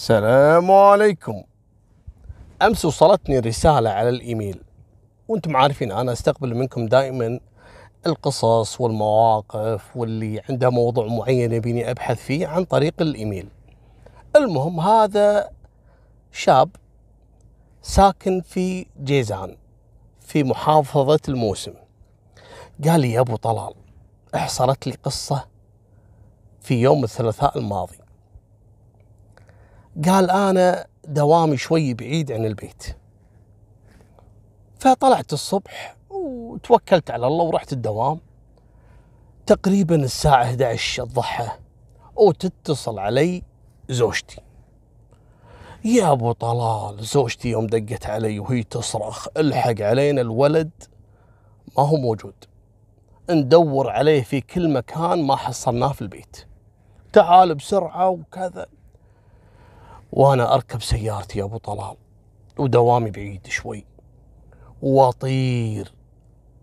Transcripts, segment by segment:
السلام عليكم. أمس وصلتني رسالة على الإيميل وأنتم عارفين أنا أستقبل منكم دائما القصص والمواقف واللي عنده موضوع معين يبيني أبحث فيه عن طريق الإيميل. المهم هذا شاب ساكن في جيزان في محافظة الموسم. قال لي يا أبو طلال احصلت لي قصة في يوم الثلاثاء الماضي. قال أنا دوامي شوي بعيد عن البيت. فطلعت الصبح وتوكلت على الله ورحت الدوام. تقريبا الساعة 11 الضحى وتتصل علي زوجتي. يا أبو طلال زوجتي يوم دقت علي وهي تصرخ الحق علينا الولد ما هو موجود. ندور عليه في كل مكان ما حصلناه في البيت. تعال بسرعة وكذا. وأنا أركب سيارتي يا أبو طلال ودوامي بعيد شوي. وأطير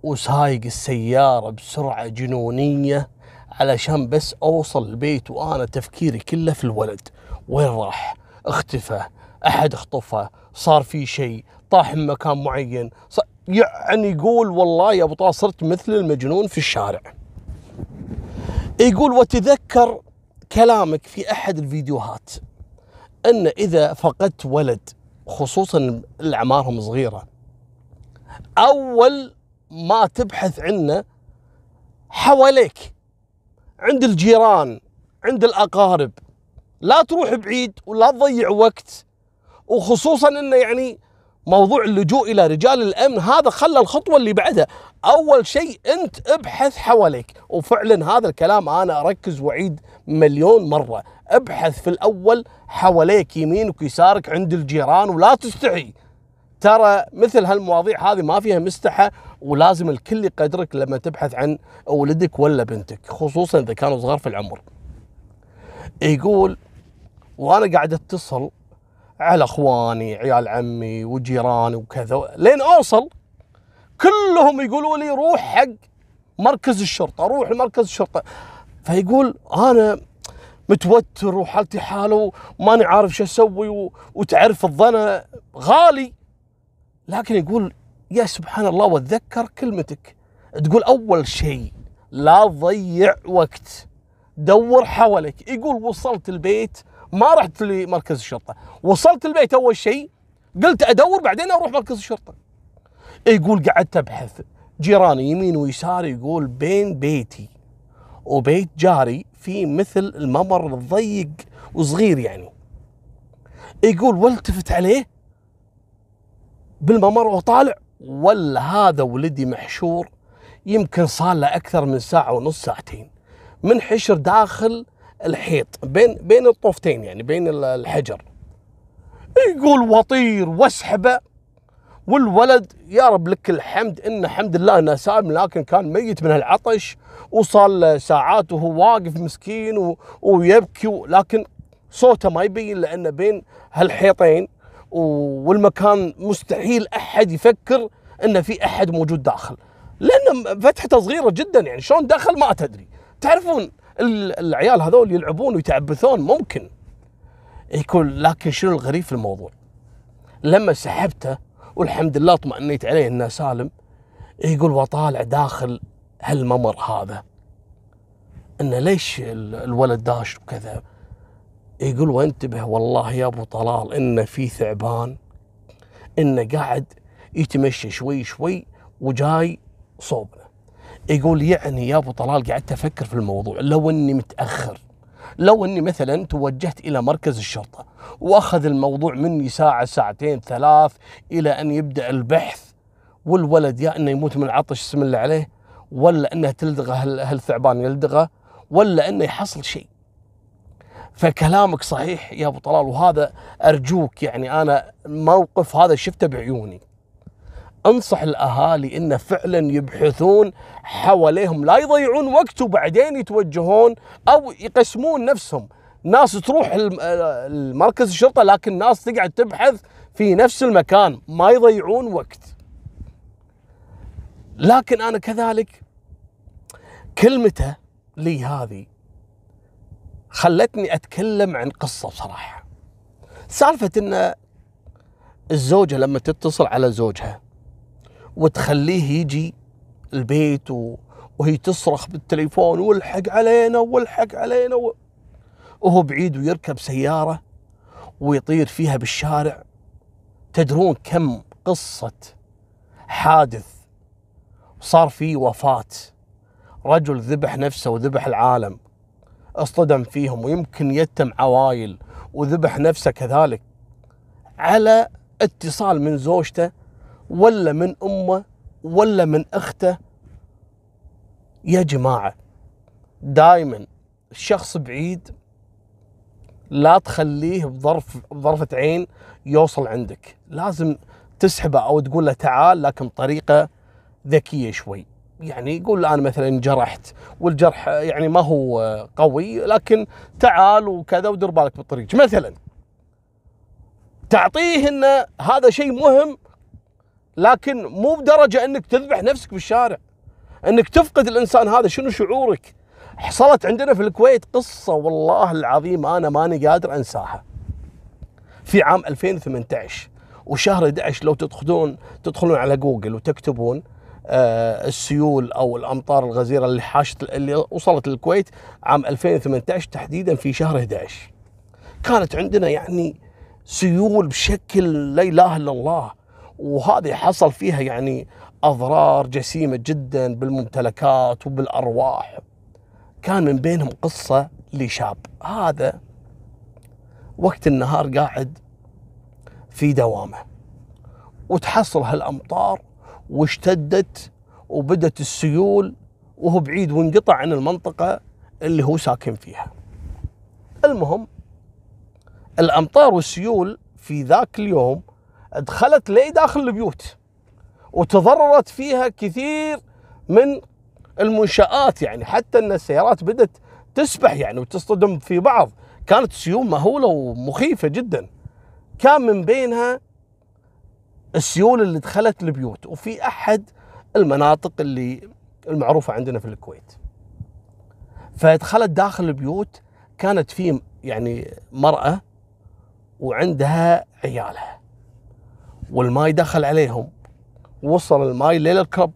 وسايق السيارة بسرعة جنونية علشان بس أوصل البيت وأنا تفكيري كله في الولد. وين راح؟ اختفى أحد اخطفه صار في شيء طاح من مكان معين. يعني يقول والله يا أبو طلال صرت مثل المجنون في الشارع. يقول وتذكر كلامك في أحد الفيديوهات. أن إذا فقدت ولد خصوصا اللي اعمارهم صغيرة أول ما تبحث عنه حواليك عند الجيران عند الأقارب. لا تروح بعيد ولا تضيع وقت. وخصوصا إنه يعني موضوع اللجوء إلى رجال الأمن هذا خلى الخطوة اللي بعدها. أول شيء أنت ابحث حواليك. وفعلا هذا الكلام أنا أركز وأعيد مليون مرة. ابحث في الأول حواليك يمينك ويسارك عند الجيران ولا تستحي. ترى مثل هالمواضيع هذه ما فيها مستحى ولازم الكل يقدرك لما تبحث عن ولدك ولا بنتك خصوصا إذا كانوا صغار في العمر. يقول وأنا قاعد أتصل على أخواني عيال عمي وجيراني وكذا لين أوصل كلهم يقولوا لي روح حق مركز الشرطة روح لمركز الشرطة. فيقول أنا متوتر وحالتي حالة وماني عارف شو أسوي وتعرف الظنا غالي. لكن يقول يا سبحان الله وأتذكر كلمتك. تقول أول شيء لا تضيع وقت. دور حولك. يقول وصلت البيت ما رحت لمركز الشرطة. وصلت البيت أول شيء قلت أدور بعدين أروح مركز الشرطة. يقول قعدت أبحث. جيراني يمين ويسار يقول بين بيتي. وبيت جاري في مثل الممر الضيق وصغير يعني. يقول والتفت عليه بالممر وطالع ولا هذا ولدي محشور يمكن صار له أكثر من ساعة ونص ساعتين. منحشر داخل الحيط بين بين الطوفتين يعني بين الحجر. يقول وطير واسحبه والولد يا رب لك الحمد إن الحمد لله إنه سالم لكن كان ميت من العطش وصار له ساعات وهو واقف مسكين و... ويبكي و... لكن صوته ما يبين لأنه بين هالحيطين والمكان مستحيل أحد يفكر انه في أحد موجود داخل. لأن فتحته صغيرة جدا يعني شلون دخل ما تدري تعرفون العيال هذول يلعبون ويتعبثون ممكن. يكون لكن شنو الغريب في الموضوع؟ لما سحبته والحمد لله اطمئنيت عليه إنه سالم. يقول وطالع داخل هالممر هذا. إنه ليش الولد داش وكذا؟ يقول وانتبه والله يا أبو طلال إنه في ثعبان. إنه قاعد يتمشى شوي شوي وجاي صوبنا. يقول يعني يا أبو طلال قعدت أفكر في الموضوع. لو إني متأخر لو إني مثلا توجهت إلى مركز الشرطة وأخذ الموضوع مني ساعة ساعتين ثلاث إلى أن يبدأ البحث والولد يا إنه يموت من العطش اسم الله عليه ولا إنه تلدغه هالثعبان يلدغه ولا إنه يحصل شيء. فكلامك صحيح يا أبو طلال وهذا أرجوك يعني أنا الموقف هذا شفته بعيوني. أنصح الأهالي انه فعلا يبحثون حواليهم. لا يضيعون وقت وبعدين يتوجهون أو يقسمون نفسهم. ناس تروح المركز الشرطة لكن ناس تقعد تبحث في نفس المكان. ما يضيعون وقت. لكن أنا كذلك كلمته لي هذه خلتني أتكلم عن قصة بصراحه سالفة إن الزوجة لما تتصل على زوجها وتخليه يجي البيت و... وهي تصرخ بالتليفون والحق علينا والحق علينا. و... وهو بعيد ويركب سيارة ويطير فيها بالشارع. تدرون كم قصة حادث صار في وفاة. رجل ذبح نفسه وذبح العالم اصطدم فيهم ويمكن يتم عوائل وذبح نفسه كذلك على اتصال من زوجته ولا من أمه ولا من أخته. يا جماعة دائما الشخص بعيد لا تخليه بظرف بظرفة عين يوصل عندك. لازم تسحبه أو تقول له تعال لكن بطريقة ذكية شوي. يعني يقول أنا مثلا جرحت والجرح يعني ما هو قوي لكن تعال وكذا ودير بالك بالطريق. مثلا تعطيه ان هذا شيء مهم لكن مو بدرجة إنك تذبح نفسك بالشارع إنك تفقد الإنسان هذا شنو شعورك؟ حصلت عندنا في الكويت قصة والله العظيم أنا ماني قادر أنساها. في عام 2018 وشهر 11 لو تدخلون تدخلون على جوجل وتكتبون آه السيول أو الأمطار الغزيرة اللي حاشت اللي وصلت للكويت عام 2018 تحديدا في شهر 11 كانت عندنا يعني سيول بشكل لا إله إلا الله. وهذه حصل فيها يعني أضرار جسيمة جدا بالممتلكات وبالأرواح. كان من بينهم قصة لشاب. هذا وقت النهار قاعد في دوامة. وتحصل هالأمطار واشتدت وبدت السيول وهو بعيد وانقطع عن المنطقة اللي هو ساكن فيها. المهم الأمطار والسيول في ذاك اليوم دخلت لي داخل البيوت وتضررت فيها كثير من المنشآت يعني حتى إن السيارات بدت تسبح يعني وتصطدم في بعض. كانت سيول مهولة ومخيفة جدا. كان من بينها السيول اللي دخلت البيوت وفي أحد المناطق اللي المعروفة عندنا في الكويت. فدخلت داخل البيوت كانت في يعني مرأة وعندها عيالها. والماي دخل عليهم. وصل الماي لين الكرب.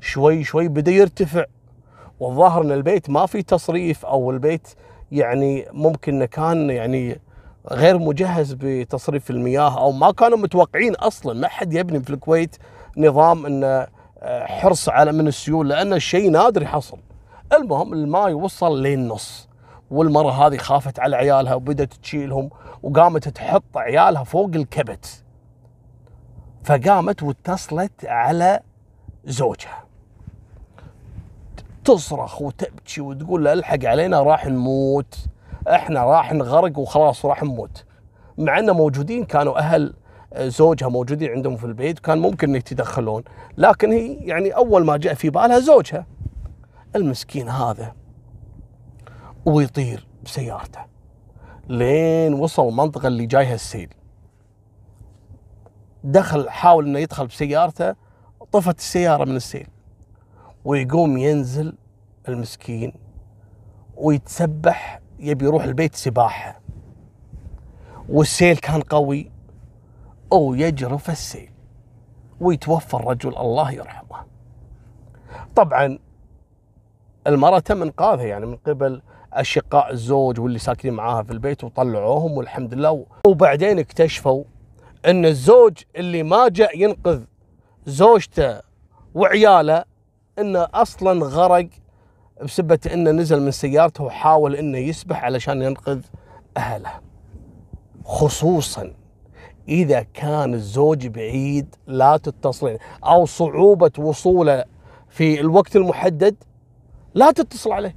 شوي شوي بدأ يرتفع. والظاهر إن البيت ما في تصريف أو البيت يعني ممكن كان يعني غير مجهز بتصريف المياه أو ما كانوا متوقعين أصلا. ما حد يبني في الكويت نظام إنه آه، حرص على من السيول لأن الشيء نادر يحصل. المهم الماي وصل للنص والمرة هذه خافت على عيالها وبدت تشيلهم وقامت تحط عيالها فوق الكبت. فقامت واتصلت على زوجها. تصرخ وتبكي وتقول له الحق علينا راح نموت إحنا راح نغرق وخلاص راح نموت. مع إنه موجودين كانوا أهل زوجها موجودين عندهم في البيت كان ممكن يتدخلون لكن هي يعني أول ما جاء في بالها زوجها المسكين هذا ويطير بسيارته. لين وصل المنطقة اللي جايها السيل. دخل حاول إنه يدخل بسيارته طفت السيارة من السيل ويقوم ينزل المسكين ويتسبح يبي يروح البيت سباحة. والسيل كان قوي أو يجرف السيل ويتوفى الرجل الله يرحمه. طبعا المرأة تم إنقاذها يعني من قبل أشقاء الزوج واللي ساكنين معاها في البيت وطلعوهم والحمد لله. وبعدين اكتشفوا أن الزوج اللي ما جاء ينقذ زوجته وعياله انه أصلا غرق بسبة انه نزل من سيارته وحاول إنه يسبح علشان ينقذ أهله. خصوصا إذا كان الزوج بعيد لا تتصلين أو صعوبة وصوله في الوقت المحدد لا تتصل عليه.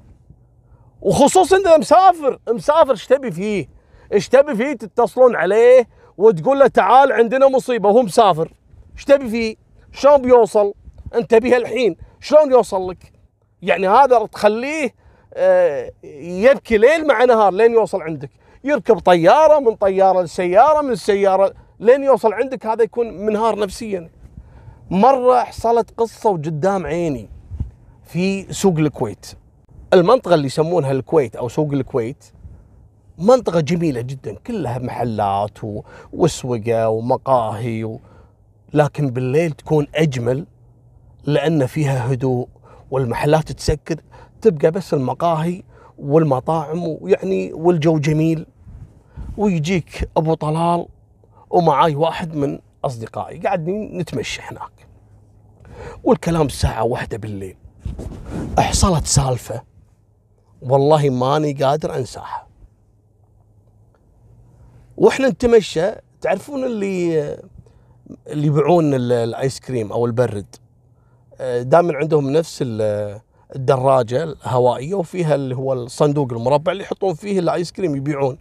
وخصوصا إذا مسافر مسافر إيش تبي فيه؟ إيش تبي فيه؟ تتصلون عليه وتقول له تعال عندنا مصيبة وهو مسافر إيش تبي فيه؟ شلون بيوصل؟ أنت بيها الحين شلون يوصل لك؟ يعني هذا تخليه آه، يبكي ليل مع نهار لين يوصل عندك يركب طيارة من طيارة لسيارة من السياره لين يوصل عندك هذا يكون منهار نفسيا مرة حصلت قصة وقدام عيني في سوق الكويت المنطقة اللي يسمونها الكويت أو سوق الكويت منطقة جميلة جدا كلها محلات واسوقة ومقاهي و... لكن بالليل تكون أجمل لأن فيها هدوء والمحلات تسكر تبقى بس المقاهي والمطاعم ويعني والجو جميل. ويجيك أبو طلال ومعاي واحد من أصدقائي قاعدين نتمشى هناك. والكلام الساعة واحدة بالليل. حصلت سالفة. والله ماني قادر أنساها. وإحنا نتمشى تعرفون اللي اللي يبيعون ال- الآيس كريم أو البرد؟ دائما عندهم نفس ال- الدراجة الهوائية وفيها اللي هو الصندوق المربع اللي يحطون فيه الآيس كريم يبيعون.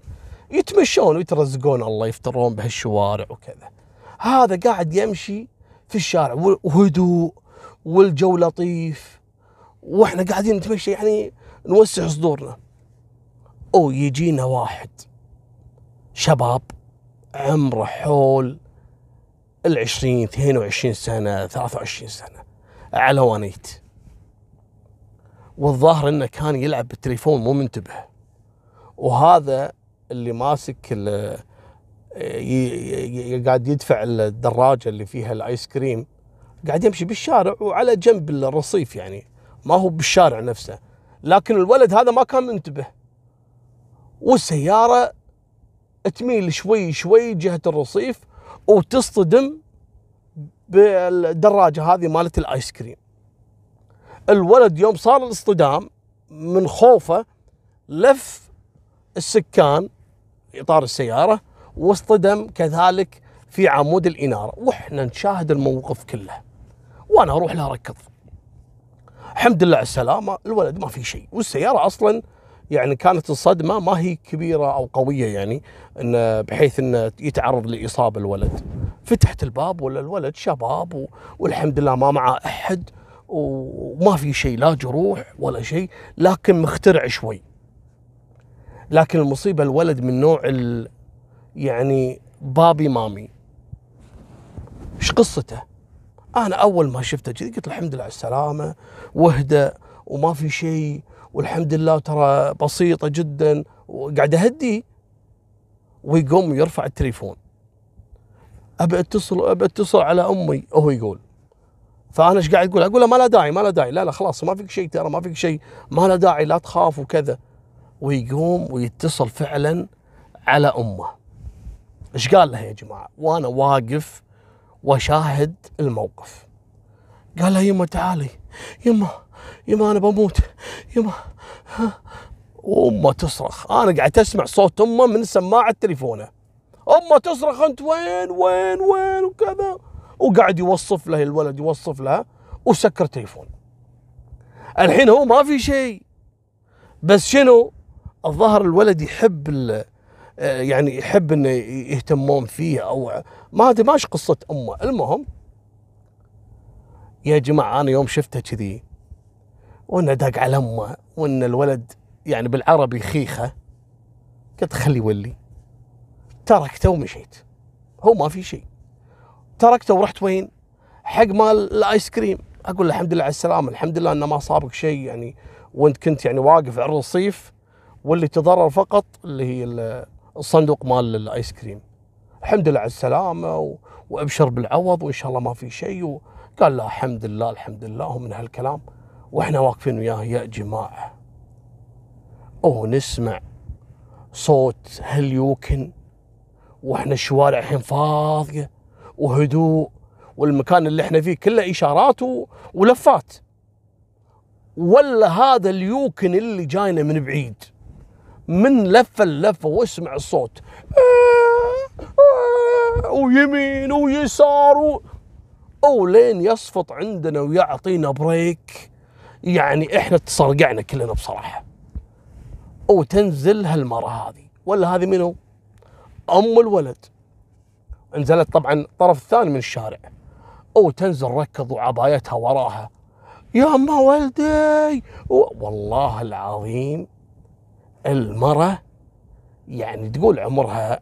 يتمشون ويترزقون الله يفترون بهالشوارع وكذا. هذا قاعد يمشي في الشارع وهدوء والجو لطيف. وإحنا قاعدين نتمشى يعني نوسع صدورنا. أو يجينا واحد. شباب عمره حول العشرين 22 سنة 23 سنة على ونيت والظاهر إنه كان يلعب بالتليفون مو منتبه. وهذا اللي ماسك قاعد يدفع الدراجة اللي فيها الآيس كريم. قاعد يمشي بالشارع وعلى جنب الرصيف يعني. ما هو بالشارع نفسه. لكن الولد هذا ما كان منتبه. والسيارة تميل شوي شوي جهة الرصيف وتصطدم بالدراجة هذه مالت الآيس كريم. الولد يوم صار الاصطدام من خوفه لف السكان إطار السيارة واصطدم كذلك في عمود الإنارة. وإحنا نشاهد الموقف كله. وأنا أروح له أركض. الحمد لله على السلامة الولد ما في شيء. والسيارة أصلا يعني كانت الصدمة ما هي كبيرة أو قوية يعني إن بحيث انه يتعرض لإصابة الولد. فتحت الباب ولا الولد شباب والحمد لله ما معه أحد وما في شيء لا جروح ولا شيء لكن مخترع شوي. لكن المصيبة الولد من نوع ال يعني بابي مامي. إيش قصته؟ أنا أول ما شفته كذي قلت الحمد لله على السلامة واهدى وما في شيء والحمد لله ترى بسيطة جدا وقاعد أهدي. ويقوم يرفع التليفون. أبي أتصل أبي أتصل على أمي وهو يقول. فأنا إيش قاعد أقول؟ أقول له ما له داعي ما له داعي. لا لا خلاص ما فيك شيء ترى ما فيك شيء. ما له داعي لا تخاف وكذا. ويقوم ويتصل فعلا على أمه. إيش قال لها يا جماعة؟ وأنا واقف وشاهد الموقف. قال لها يما تعالي يما يما أنا بموت. يما. ها. وامه تصرخ. أنا قاعد أسمع صوت أمة من سماعة تليفونه. أمة تصرخ أنت وين وين وين وكذا. وقاعد يوصف له الولد يوصف لها وسكر تليفون. الحين هو ما في شيء. بس شنو؟ الظاهر الولد يحب يعني يحب إنه يهتمون فيه أو ما أدري ماش قصة أمة. المهم يا جماعة أنا يوم شفته كذي وانه داق على أمه وإن الولد يعني بالعربي خيخة. قلت خلي يولي تركته ومشيت. هو ما في شيء. تركته ورحت وين؟ حق مال الآيس كريم. أقول له الحمد لله على السلامة الحمد لله إنه ما صابك شيء يعني. وأنت كنت يعني واقف على الرصيف واللي تضرر فقط اللي هي ال- الصندوق مال الآيس كريم. الحمد لله على السلامة و... وأبشر بالعوض وإن شاء الله ما في شيء. وقال لا الحمد لله الحمد لله ومن هالكلام. وإحنا واقفين وياه يا جماعة. أوه نسمع صوت هليوكن وإحنا الشوارع الحين فاضية وهدوء والمكان اللي إحنا فيه كله اشارات. ولفات. ولا هذا اليوكن اللي جاينا من بعيد. من لفه اللفة واسمع الصوت. ويمين ويسار و... ولين يصفط عندنا ويعطينا بريك. يعني إحنا تصرقعنا كلنا بصراحة. وتنزل هالمره هذه. ولا هذه منو؟ أم الولد. نزلت طبعا الطرف الثاني من الشارع. وتنزل ركض وعبايتها وراها. يا أما ولدي والله العظيم المرة يعني تقول عمرها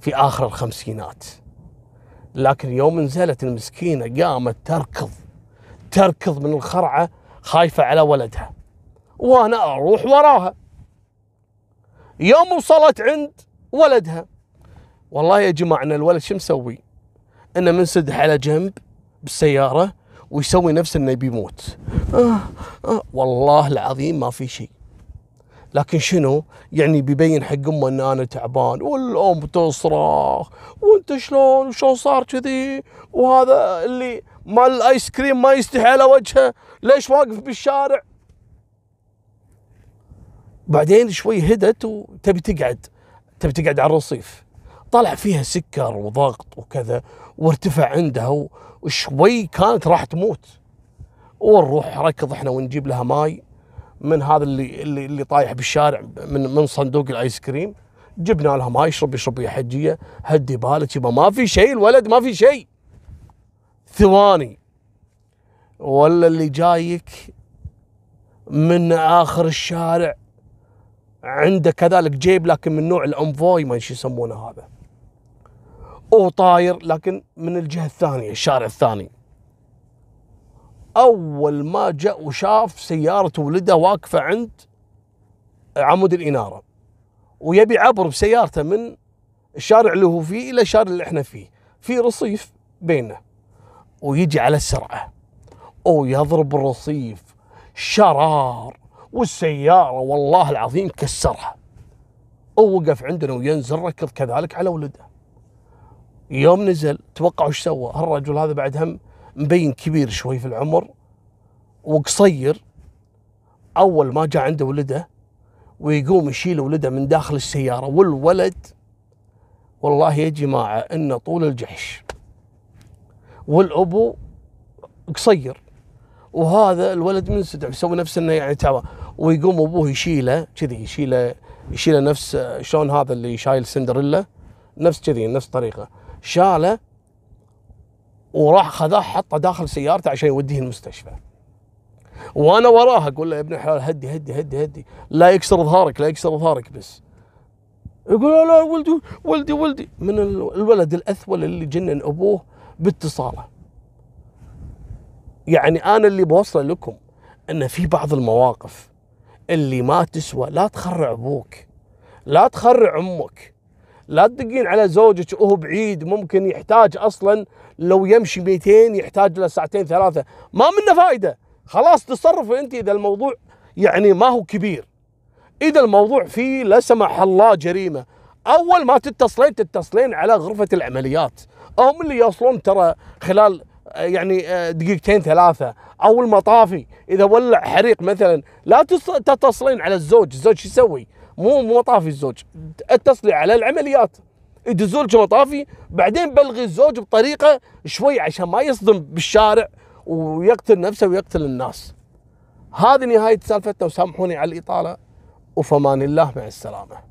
في آخر الخمسينات. لكن يوم نزلت المسكينة قامت تركض. تركض من الخرعة خايفة على ولدها. وأنا أروح وراها. يوم وصلت عند ولدها. والله يا جماعة أن الولد شو مسوي؟ أنه منسدح على جنب بالسيارة ويسوي نفسه إنه بيموت آه آه والله العظيم ما في شيء. لكن شنو؟ يعني بيبين حق أمه إن أنا تعبان. والأم تصرخ وأنت شلون؟ وشلون صار كذي؟ وهذا اللي مال الايس كريم ما يستحي على وجهه ليش واقف بالشارع؟ بعدين شوي هدت وتبي تقعد. تبي تقعد على الرصيف. طلع فيها سكر وضغط وكذا وارتفع عندها وشوي كانت راح تموت. ونروح ركض إحنا ونجيب لها ماي من هذا اللي اللي, اللي طايح بالشارع من من صندوق الايس كريم جبنا لها ماي اشرب اشرب يا حجية هدي بالك يبا ما في شيء الولد ما في شيء. ثواني ولا اللي جايك من آخر الشارع عنده كذلك جيب لكن من نوع الأنفوي ما يسمونه هذا. وطاير لكن من الجهة الثانية الشارع الثاني. أول ما جاء وشاف سيارة ولده واقفة عند عمود الإنارة ويبي يعبر بسيارته من الشارع اللي هو فيه إلى الشارع اللي إحنا فيه. في رصيف بيننا ويجي على السرعة. ويضرب الرصيف. شرار. والسيارة والله العظيم كسرها. ووقف عندنا وينزل ركض كذلك على ولده. يوم نزل توقعوا إيش سوى؟ هالرجل هذا بعد هم مبين كبير شوي في العمر وقصير. أول ما جاء عنده ولده ويقوم يشيل ولده من داخل السيارة والولد والله يا جماعة إنه طول الجحش. والأبو قصير. وهذا الولد منسدح يسوي نفسه إنه يعني تعبان ويقوم أبوه يشيله كذي يشيله يشيله نفس شلون هذا اللي شايل سندريلا؟ نفس كذي نفس طريقة. شاله وراح خذاه حطه داخل سيارته عشان يوديه المستشفى. وأنا وراه أقول له يا ابن الحلال هدي هدي هدي هدي. لا يكسر ظهرك لا يكسر ظهرك بس. يقول لا ولدي ولدي ولدي. من الولد الأثول اللي جنن أبوه باتصاله. يعني أنا اللي بوصله لكم إن في بعض المواقف اللي ما تسوى لا تخرع أبوك لا تخرع أمك لا تدقين على زوجك وهو بعيد ممكن يحتاج أصلا لو يمشي 200 يحتاج له ساعتين ثلاثة. ما منه فائده خلاص تصرفي أنت إذا الموضوع يعني ما هو كبير. إذا الموضوع فيه لا سمح الله جريمة. أول ما تتصلين تتصلين على غرفة العمليات. هم اللي يوصلون ترى خلال يعني دقيقتين ثلاثة. أو المطافي إذا ولع حريق مثلا لا تتصلين على الزوج. الزوج شو يسوي؟ مو مطافي الزوج. اتصلي على العمليات. يدزوا مطافي بعدين بلغي الزوج بطريقة شوي عشان ما يصدم بالشارع ويقتل نفسه ويقتل الناس. هذه نهاية سالفتنا وسامحوني على الإطالة. وفمان الله مع السلامة.